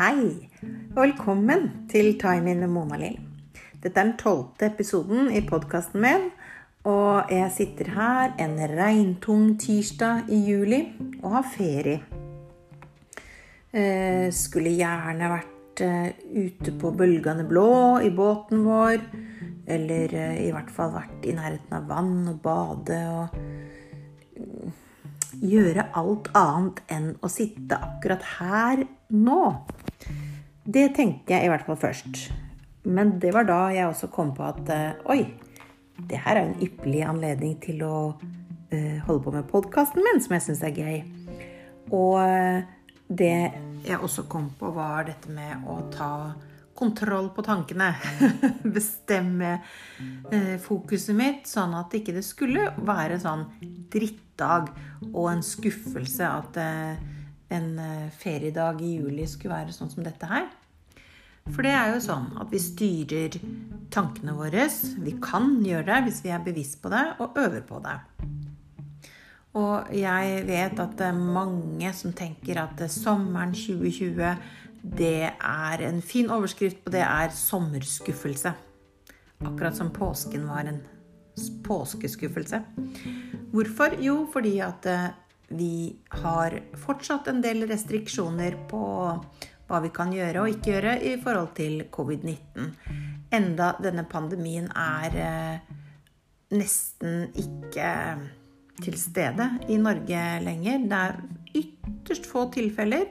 Hei, og velkommen til Time In med Mona Lill. Dette er den tolvte episoden i podkasten min, og jeg sitter her en regntung tirsdag i juli og har ferie. Eh, skulle gjerne vært eh, ute på bølgene blå i båten vår, eller eh, i hvert fall vært i nærheten av vann og bade og gjøre alt annet enn å sitte akkurat her nå. Det tenkte jeg i hvert fall først. Men det var da jeg også kom på at eh, oi, det her er en ypperlig anledning til å uh, holde på med podkasten min, som jeg syns er gøy. Og uh, det jeg også kom på, var dette med å ta kontroll på tankene. Bestemme fokuset mitt, sånn at ikke det skulle være sånn drittdag og en skuffelse at en feriedag i juli skulle være sånn som dette her. For det er jo sånn at vi styrer tankene våre. Vi kan gjøre det hvis vi er bevisst på det og øver på det. Og jeg vet at det er mange som tenker at sommeren 2020 det er en fin overskrift på det er sommerskuffelse. Akkurat som påsken var en påskeskuffelse. Hvorfor? Jo, fordi at eh, vi har fortsatt en del restriksjoner på hva vi kan gjøre og ikke gjøre i forhold til covid-19. Enda denne pandemien er eh, nesten ikke til stede i Norge lenger. Det er ytterst få tilfeller.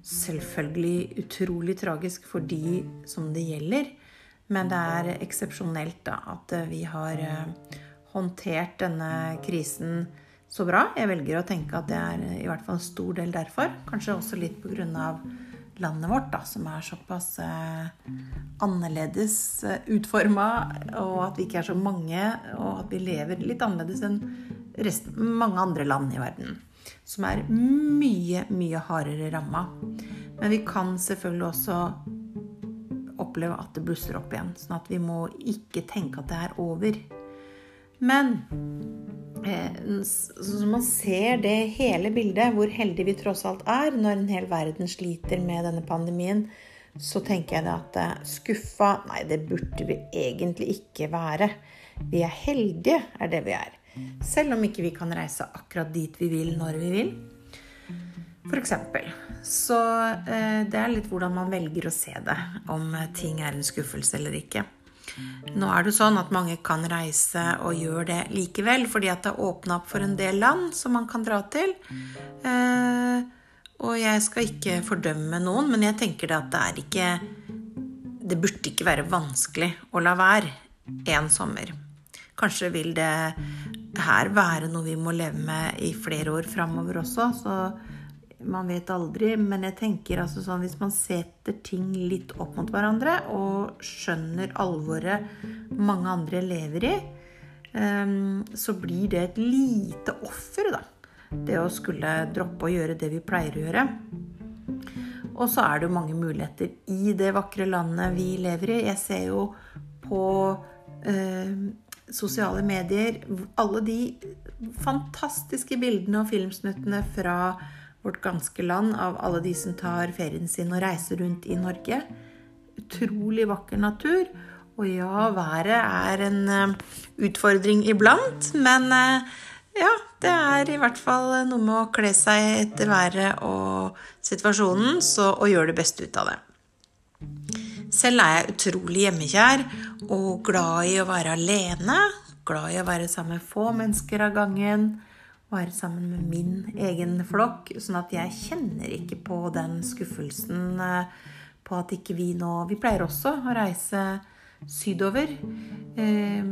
Selvfølgelig utrolig tragisk for de som det gjelder. Men det er eksepsjonelt at vi har eh, håndtert denne krisen så bra. Jeg velger å tenke at det er i hvert fall en stor del derfor. Kanskje også litt på grunn av landet vårt, da, som er såpass eh, annerledes eh, utforma, og at vi ikke er så mange, og at vi lever litt annerledes enn resten, mange andre land i verden. Som er mye, mye hardere ramma. Men vi kan selvfølgelig også oppleve at det blusser opp igjen. Sånn at vi må ikke tenke at det er over. Men så man ser det hele bildet, hvor heldige vi tross alt er når en hel verden sliter med denne pandemien, så tenker jeg at eh, skuffa Nei, det burde vi egentlig ikke være. Vi er heldige, er det vi er. Selv om ikke vi kan reise akkurat dit vi vil, når vi vil. For eksempel. Så eh, det er litt hvordan man velger å se det, om ting er en skuffelse eller ikke. Nå er det sånn at mange kan reise og gjør det likevel, fordi at det er åpna opp for en del land som man kan dra til. Eh, og jeg skal ikke fordømme noen, men jeg tenker det at det er ikke Det burde ikke være vanskelig å la være en sommer. Kanskje vil det her være noe vi må leve med i flere år framover også, så man vet aldri, men jeg tenker altså sånn hvis man setter ting litt opp mot hverandre og skjønner alvoret mange andre lever i, ehm, så blir det et lite offer, da. Det å skulle droppe å gjøre det vi pleier å gjøre. Og så er det jo mange muligheter i det vakre landet vi lever i. Jeg ser jo på eh, sosiale medier alle de fantastiske bildene og filmsnuttene fra vårt ganske land av alle de som tar ferien sin og reiser rundt i Norge. Utrolig vakker natur. Og ja, været er en eh, utfordring iblant, men eh, ja, det er i hvert fall noe med å kle seg etter været og situasjonen så, og gjøre det beste ut av det. Selv er jeg utrolig hjemmekjær og glad i å være alene. Glad i å være sammen med få mennesker av gangen være sammen med min egen flokk. Sånn at jeg kjenner ikke på den skuffelsen eh, på at ikke vi nå Vi pleier også å reise sydover eh,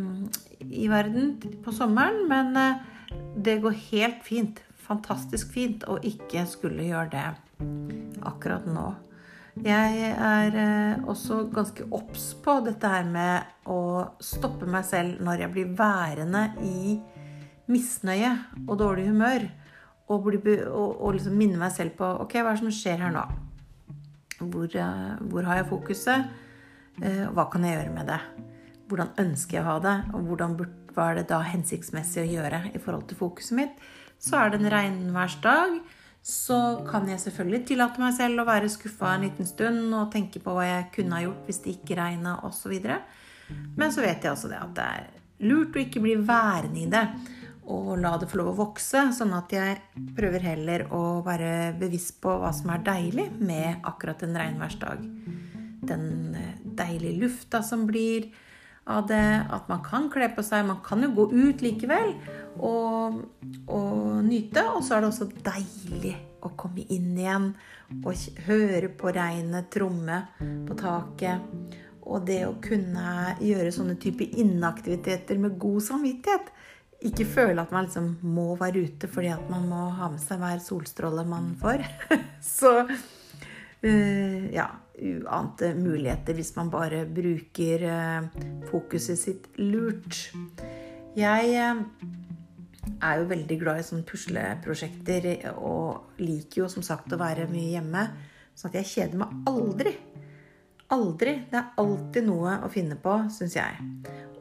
i verden på sommeren, men eh, det går helt fint. Fantastisk fint å ikke skulle gjøre det akkurat nå. Jeg er eh, også ganske obs på dette her med å stoppe meg selv når jeg blir værende i misnøye og dårlig humør. Og, og, og liksom minne meg selv på ok, hva er det som skjer her nå? Hvor, eh, hvor har jeg fokuset? Og hva kan jeg gjøre med det? Hvordan ønsker jeg å ha det? Og hvordan hva er det da hensiktsmessig å gjøre i forhold til fokuset mitt? Så er det en regnværsdag. så kan jeg selvfølgelig tillate meg selv å være skuffa en liten stund og tenke på hva jeg kunne ha gjort hvis det ikke regna osv. Men så vet jeg også det at det er lurt å ikke bli værende i det og la det få lov å vokse, sånn at jeg prøver heller å være bevisst på hva som er deilig med akkurat en regnværsdag. Den eh, deilige lufta som blir av det, at man kan kle på seg. Man kan jo gå ut likevel og, og nyte. Og så er det også deilig å komme inn igjen og høre på regnet tromme på taket. Og det å kunne gjøre sånne type inneaktiviteter med god samvittighet ikke føle at man liksom må være ute fordi at man må ha med seg hver solstråle man får. Så uh, ja Uante muligheter hvis man bare bruker uh, fokuset sitt lurt. Jeg uh, er jo veldig glad i sånne pusleprosjekter og liker jo som sagt å være mye hjemme. Sånn at jeg kjeder meg aldri. Aldri. Det er alltid noe å finne på, syns jeg.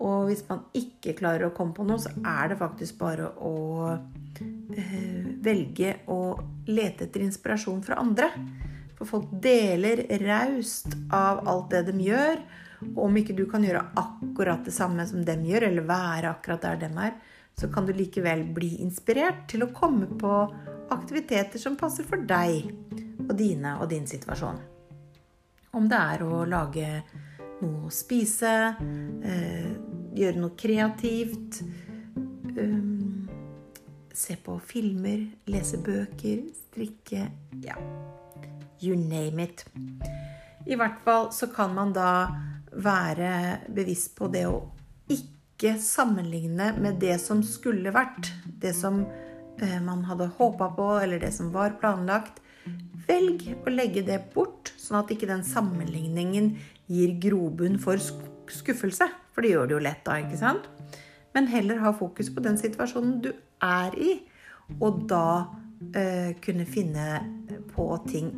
Og hvis man ikke klarer å komme på noe, så er det faktisk bare å eh, velge å lete etter inspirasjon fra andre. For folk deler raust av alt det de gjør. Og om ikke du kan gjøre akkurat det samme som dem gjør, eller være akkurat der dem er, så kan du likevel bli inspirert til å komme på aktiviteter som passer for deg og dine og din situasjon. Om det er å lage noe å spise, eh, gjøre noe kreativt. Um, se på filmer, lese bøker, strikke Ja, you name it. I hvert fall så kan man da være bevisst på det å ikke sammenligne med det som skulle vært. Det som eh, man hadde håpa på, eller det som var planlagt. Velg å legge det bort, sånn at ikke den sammenligningen gir grobunn for skuffelse. For det gjør det jo lett da, ikke sant? Men heller ha fokus på den situasjonen du er i, og da eh, kunne finne på ting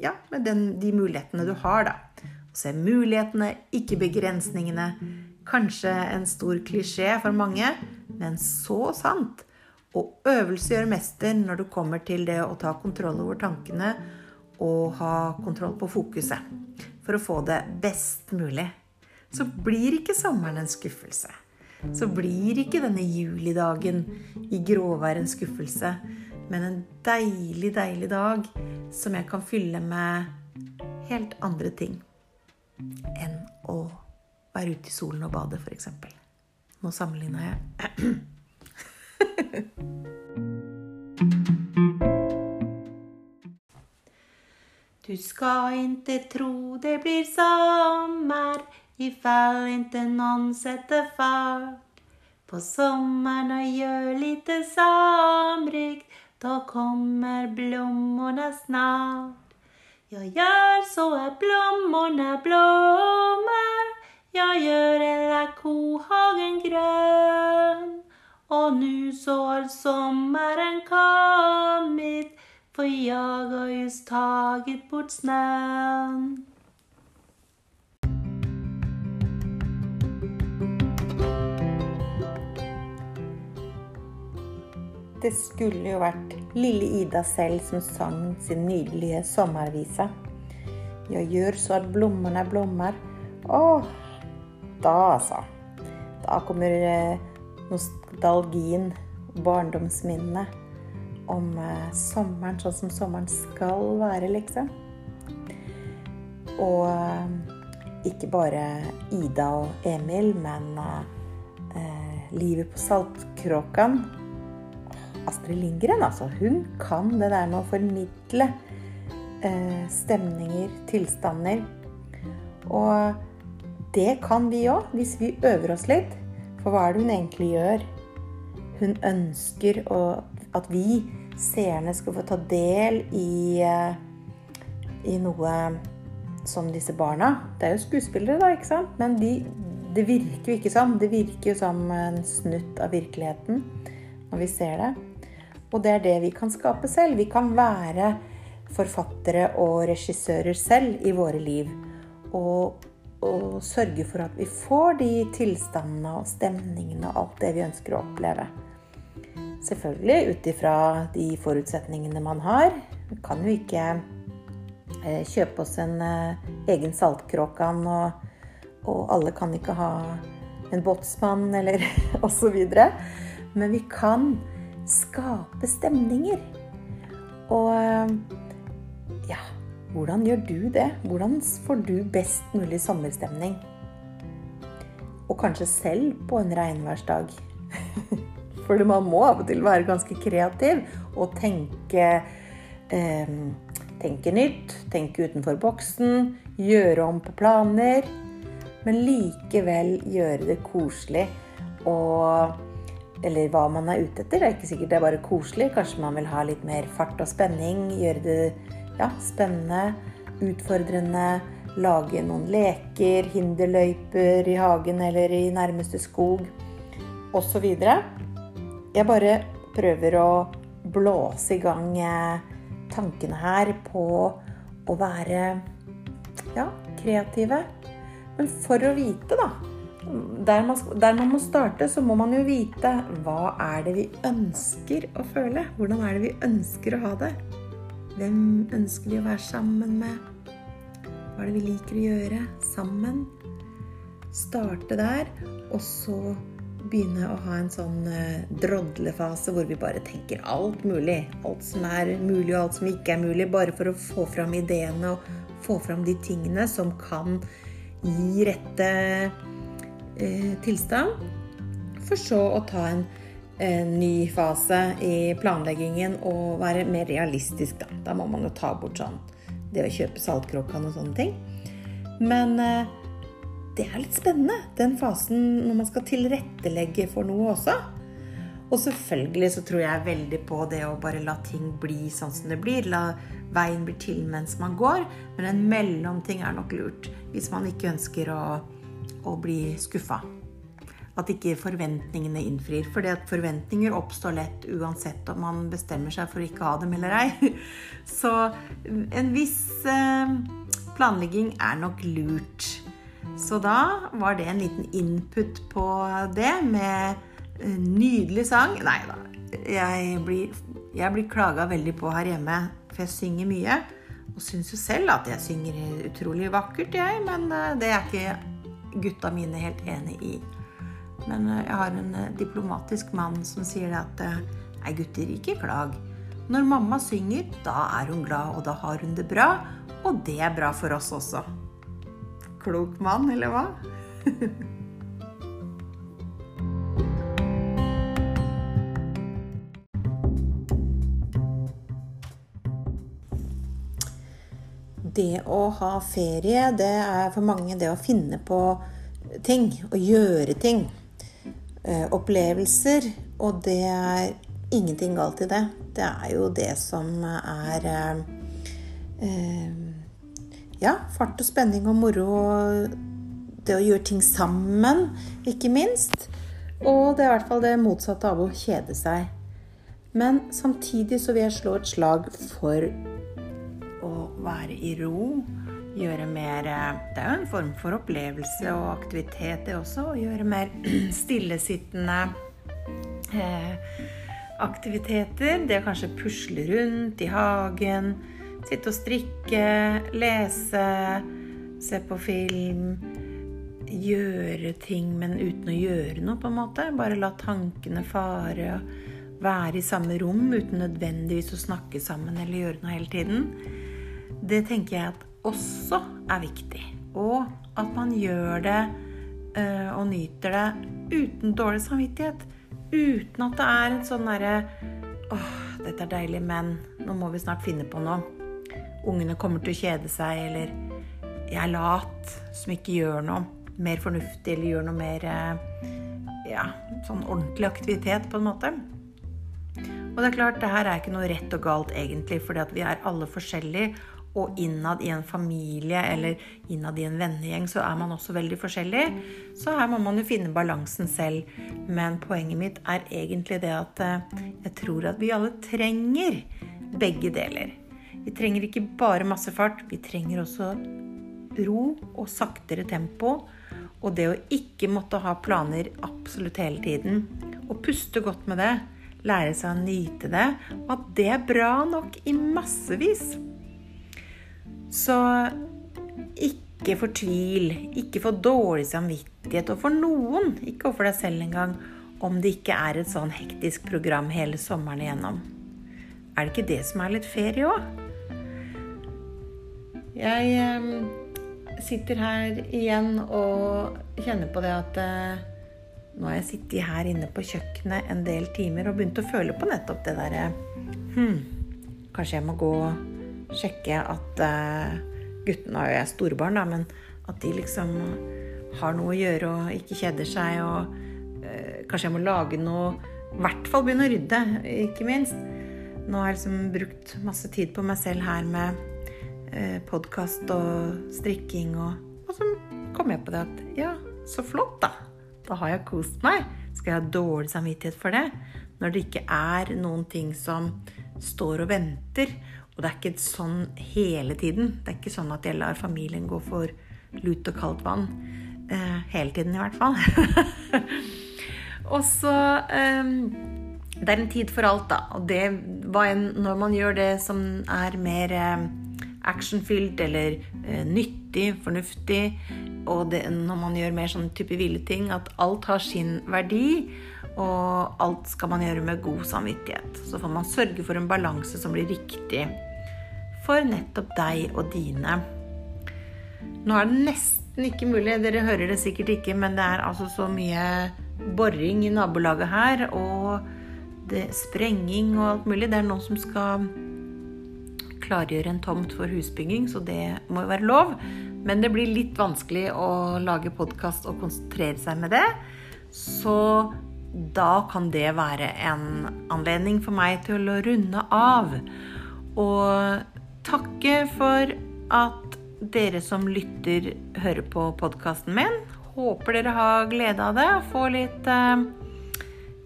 ja, med den, de mulighetene du har, da. Se mulighetene, ikke begrensningene. Kanskje en stor klisjé for mange, men så sant. Og øvelse gjør mester når du kommer til det å ta kontroll over tankene og ha kontroll på fokuset for å få det best mulig. Så blir ikke sommeren en skuffelse. Så blir ikke denne julidagen i gråvær en skuffelse, men en deilig, deilig dag som jeg kan fylle med helt andre ting enn å være ute i solen og bade, f.eks. Nå sammenligna jeg. Du ska inte tro det blir sommar ifall inte någon sätter fart på sommaren och gör lite somrigt. Då kommer blommorna snart. Jag gör så att blommorna blommar. Jag gör hela kohagen grön. Och nu så har sommaren kommit for jeg har just tagit bort snön. Det skulle jo vært lille Ida selv som sang sin nydelige sommervise. Jeg gjør så at blommene blommer. Åh, da altså. Da kommer eh, nostalgien, barndomsminnene om eh, sommeren sånn som sommeren skal være, liksom. Og eh, ikke bare Ida og Emil, men eh, livet på Saltkråkan. Astrid Lindgren, altså. Hun kan det der med å formidle eh, stemninger, tilstander. Og det kan vi òg, hvis vi øver oss litt. For hva er det hun egentlig gjør? Hun ønsker at vi seerne skal få ta del i, eh, i noe som disse barna Det er jo skuespillere, da, ikke sant? Men de, det virker jo ikke sånn. Det virker jo som en snutt av virkeligheten når vi ser det. Og det er det vi kan skape selv. Vi kan være forfattere og regissører selv i våre liv. Og, og sørge for at vi får de tilstandene og stemningene og alt det vi ønsker å oppleve. Selvfølgelig ut ifra de forutsetningene man har. Vi kan jo ikke eh, kjøpe oss en eh, egen saltkråkan, og, og, alle kan ikke ha en båtsmann eller osv. Men vi kan skape stemninger. Og ja, hvordan gjør du det? Hvordan får du best mulig sommerstemning? Og kanskje selv på en regnværsdag. For man må av og til være ganske kreativ og tenke, eh, tenke nytt, tenke utenfor boksen, gjøre om på planer. Men likevel gjøre det koselig og Eller hva man er ute etter. Det er ikke sikkert det er bare koselig. Kanskje man vil ha litt mer fart og spenning. Gjøre det ja, spennende, utfordrende lage noen leker, hinderløyper i hagen eller i nærmeste skog osv. Jeg bare prøver å blåse i gang eh, tankene her på å være ja, kreative. Men for å vite, da der man, der man, må starte, så må man jo vite hva er det vi ønsker å føle. Hvordan er det vi ønsker å ha det? Hvem ønsker vi å være sammen med? Hva er det vi liker å gjøre sammen? Starte der, og så begynne å ha en sånn eh, drodlefase hvor vi bare tenker alt mulig. Alt som er mulig, og alt som ikke er mulig. Bare for å få fram ideene og få fram de tingene som kan gi rette eh, tilstand. For så å ta en, en ny fase i planleggingen og være mer realistisk, da. Da må man jo ta bort sånn det å kjøpe saltkråkene og sånne ting. Men eh, det er litt spennende, den fasen når man skal tilrettelegge for noe også. Og selvfølgelig så tror jeg veldig på det å bare la ting bli sånn som det blir. La veien bli til mens man går. Men en mellomting er nok lurt hvis man ikke ønsker å, å bli skuffa at ikke forventningene innfrir. For forventninger oppstår lett uansett om man bestemmer seg for å ikke ha dem eller ei. Så en viss eh, planlegging er nok lurt. Så da var det en liten input på det med nydelig sang. Nei da, jeg blir, jeg blir klaga veldig på her hjemme, for jeg synger mye. Og syns jo selv at jeg synger utrolig vakkert, jeg, men eh, det er ikke gutta mine helt enig i. Men eh, jeg har en eh, diplomatisk mann som sier at eh, nei, gutter, ikke klag. Når mamma synger, da er hun glad, og da har hun det bra. Og det er bra for oss også. Klok mann, eller hva? det å ha ferie, det er for mange det å finne på ting. Å gjøre ting. Eh, opplevelser, og det er ingenting galt i det. Det er jo det som er eh, eh, Ja, fart og spenning og moro. Det å gjøre ting sammen, ikke minst. Og det er i hvert fall det motsatte av å kjede seg. Men samtidig så vil jeg slå et slag for å være i ro gjøre mer eh, Det er jo en form for opplevelse og aktivitet, det også. Å gjøre mer stillesittende eh, aktiviteter. Det å kanskje pusle rundt i hagen. Sitte og strikke, lese, se på film. Gjøre ting, men uten å gjøre noe, på en måte. Bare la tankene fare. Være i samme rom uten nødvendigvis å snakke sammen eller gjøre noe hele tiden. Det tenker jeg at også er viktig. Og at man gjør det uh, og nyter det uten dårlig samvittighet. Uten at det er en sånn derre åh, dette er deilig, men nå må vi snart finne på noe. Ungene kommer til å kjede seg, eller jeg er lat som ikke gjør noe mer fornuftig, eller gjør noe mer uh, ja, sånn ordentlig aktivitet, på en måte. Og det er klart, det her er ikke noe rett og galt egentlig, fordi at vi er alle forskjellige, og innad i en familie eller innad i en vennegjeng så er man også veldig forskjellig. Så her må man jo finne balansen selv. Men poenget mitt er egentlig det at eh, jeg tror at vi alle trenger begge deler. Vi trenger ikke bare masse fart, vi trenger også ro og saktere tempo. Og det å ikke måtte ha planer absolutt hele tiden. Og puste godt med det. lære seg å nyte det, og at det er bra nok i massevis. Så ikke fortvil, ikke få dårlig samvittighet, og for noen, ikke overfor deg selv engang, om det ikke er et sånn hektisk program hele sommeren igjennom. Er det ikke det som er litt ferie òg? Jeg eh, sitter her igjen og kjenner på det at eh, nå har jeg sittet her inne på kjøkkenet en del timer og begynt å føle på nettopp det derre Hm, kanskje jeg må gå og sjekke at uh, Guttene er jo storbarn, da, men at de liksom har noe å gjøre og ikke kjeder seg. Og øh, kanskje jeg må lage noe I hvert fall begynne å rydde, ikke minst. Nå har jeg liksom brukt masse tid på meg selv her med podkast og strikking, og, og så kom jeg på det at ja, så flott, da. Da har jeg kost meg. Skal jeg ha dårlig samvittighet for det? Når det ikke er noen ting som står og venter. Og det er ikke sånn hele tiden. Det er ikke sånn at jeg lar familien gå for lut og kaldt vann. Eh, hele tiden, i hvert fall. og så eh, Det er en tid for alt, da. Og det en, når man gjør det som er mer eh, actionfylt eller eh, nyttig, fornuftig, og det, når man gjør mer sånn type ville ting, at alt har sin verdi, og alt skal man gjøre med god samvittighet. Så får man sørge for en balanse som blir riktig for nettopp deg og dine. Nå er det nesten ikke mulig, dere hører det sikkert ikke, men det er altså så mye boring i nabolaget her, og det, sprenging og alt mulig. Det er noen som skal klargjøre en tomt for husbygging, så det må jo være lov. Men det blir litt vanskelig å lage podkast og konsentrere seg med det. Så da kan det være en anledning for meg til å runde av. Og takke for at dere som lytter, hører på podkasten min. Håper dere har glede av det og får litt eh,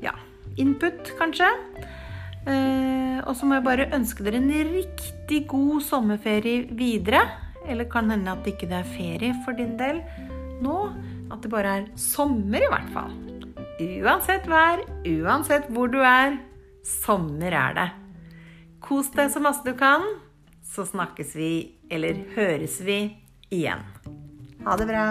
ja, input, kanskje. Eh, og så må jeg bare ønske dere en riktig god sommerferie videre. Eller kan hende at det ikke er ferie for din del nå. At det bare er sommer, i hvert fall. Uansett vær, uansett hvor du er. Sommer er det. Kos deg så masse du kan, så snakkes vi, eller høres vi, igjen. Ha det bra.